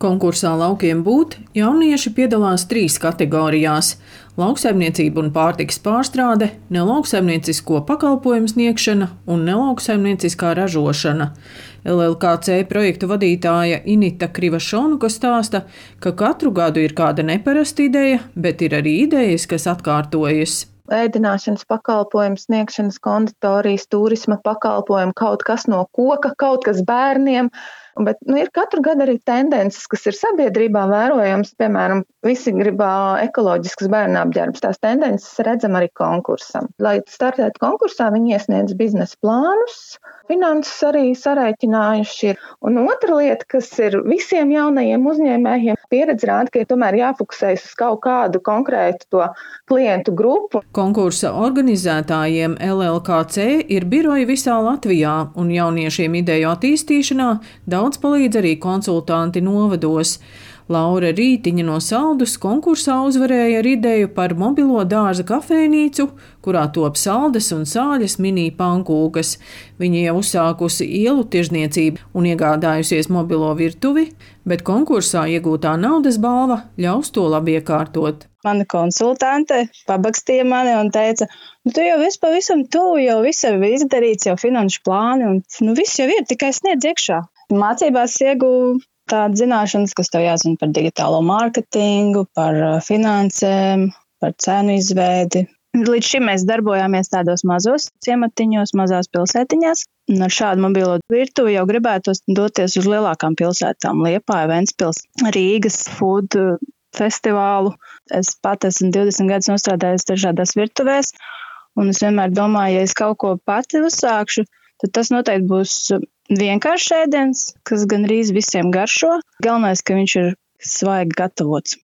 Konkursā laukiem būt jaunieši piedalās trīs kategorijās - lauksaimniecība un pārtikas pārstrāde, nelauksaimniecisko pakalpojumu sniegšana un nelauksaimnieciskā ražošana. LLKC projektu vadītāja Inita Krivašonuka stāsta, ka katru gadu ir kāda neparasta ideja, bet ir arī idejas, kas atkārtojas ēdināšanas pakalpojumu sniegšanas konditorijas, turisma pakalpojumu, kaut kas no koka, kaut kas bērniem. Bet nu, ir katru gadu arī tendences, kas ir sabiedrībā vērojamas. Piemēram, visi grib ekoloģiskas bērnu apģērbus. Tās tendences redzam arī konkursam. Lai startētu konkursā, viņi iesniedz biznesa plānus, finanses arī sarēķinājuši. Un otra lieta, kas ir visiem jaunajiem uzņēmējiem, pieredze rāda, ka ir tomēr jāfokusējas uz kaut kādu konkrētu to klientu grupu. Konkursa organizētājiem LLKC ir biroji visā Latvijā, un jauniešiem ideju attīstīšanā daudz palīdz arī konsultanti novados. Laura Rītiņa no Saldus konkursā uzvarēja ar ideju par mobilo dārza kafejnīcu, kurā top saldas un sāļas mini pankūkas. Viņa jau uzsākusi ielu tirzniecību un iegādājusies mobilo virtuvi, bet konkursā iegūtā naudas balva ļaus to labi iekārtot. Mana konsultante pabakstīja mani un teica, nu, tu jau esi pavisam tuvu, jau viss ir izdarīts, jau finanšu plāni, un nu, viss jau ir, tikai sniedz iekšā. Mācībās iegūju tādas zināšanas, kas tev jāzina par digitālo mārketingu, par uh, finansēm, par cenu izveidi. Līdz šim mēs darbojāmies tādos mazos ciematiņos, mazās pilsētiņās. Un ar šādu mobilo virtuvi jau gribētos doties uz lielākām pilsētām - Liepāja, Ventspils, Rīgas, Food festivālu. Es pat esmu 20 gadus nostrādājis dažādās virtuvēs, un es vienmēr domāju, ja es kaut ko pati uzsākšu, tad tas noteikti būs vienkāršs ēdiens, kas gan arī visiem garšo. Galvenais, ka viņš ir svaigi gatavots.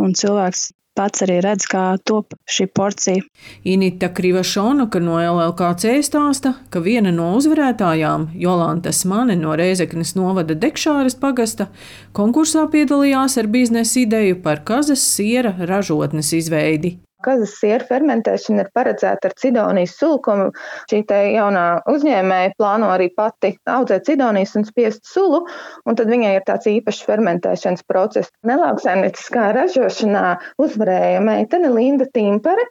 Un cilvēks pats arī redz, kā top šī porcija. Inita Krivašonuka no LLKC stāsta, ka viena no uzvarētājām, Jolanta Smane no Reizeknas novada Dekšāras pagasta, konkursā piedalījās ar biznesa ideju par kazas siera ražotnes izveidi. Kazas siera fermentēšana ir paredzēta ar cidonijas sulkumu. Šī jaunā uzņēmēja plāno arī pati audzēt cidonijas un spiest sulu, un tad viņai ir tāds īpašs fermentēšanas process. Nelauksaimnieciskā ražošanā uzvarēja meitene Linda Timpere,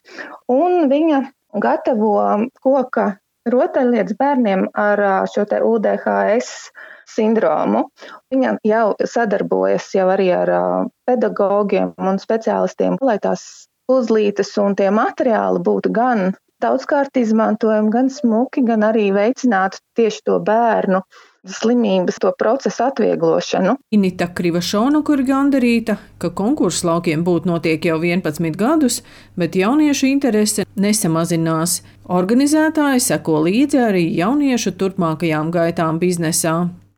un viņa gatavo koka rotaļlietas bērniem ar šo UDHS sindromu. Viņa jau sadarbojas jau arī ar pedagogiem un speciālistiem, lai tās uzlītas un tie materiāli būtu gan daudzkārt izmantojami, gan smuki, gan arī veicinātu tieši to bērnu slimības, to procesu atvieglošanu. Inita Krivašona, kur gandarīta, ka konkursu laukiem būtu notiek jau 11 gadus, bet jauniešu interese nesamazinās. Organizētāji seko līdzi arī jauniešu turpmākajām gaitām biznesā.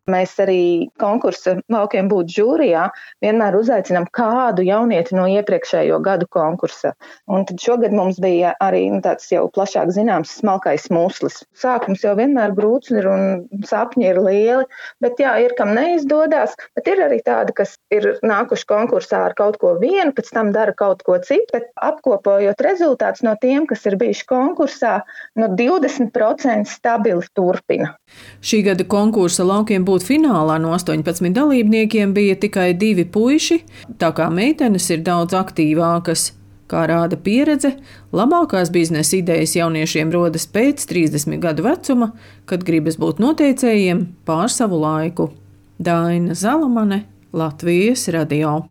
Mēs arī konkursa laukiem būt žūrijā vienmēr uzaicinām kādu jaunieti no iepriekšējo gadu konkursa. Un tad šogad mums bija arī nu, tāds jau plašāk zināms smalkais muslis. Sākums jau vienmēr grūts ir un sapņi ir lieli, bet jā, ir kam neizdodas, bet ir arī tādi, kas ir nākuši konkursā ar kaut ko vienu, pēc tam dara kaut ko citu, bet apkopojot rezultātus no tiem, kas ir bijuši konkursā, no 20% stabili turpina. Šī gada konkursa laukiem būt finālā no 18 dalībniekiem bija tikai divi puiši, tā kā meitenes ir daudz aktīvākas. Kā rāda pieredze, labākās biznesa idejas jauniešiem rodas pēc 30 gadu vecuma, kad gribas būt noteicējiem pār savu laiku. Daina Zalamane, Latvijas radio.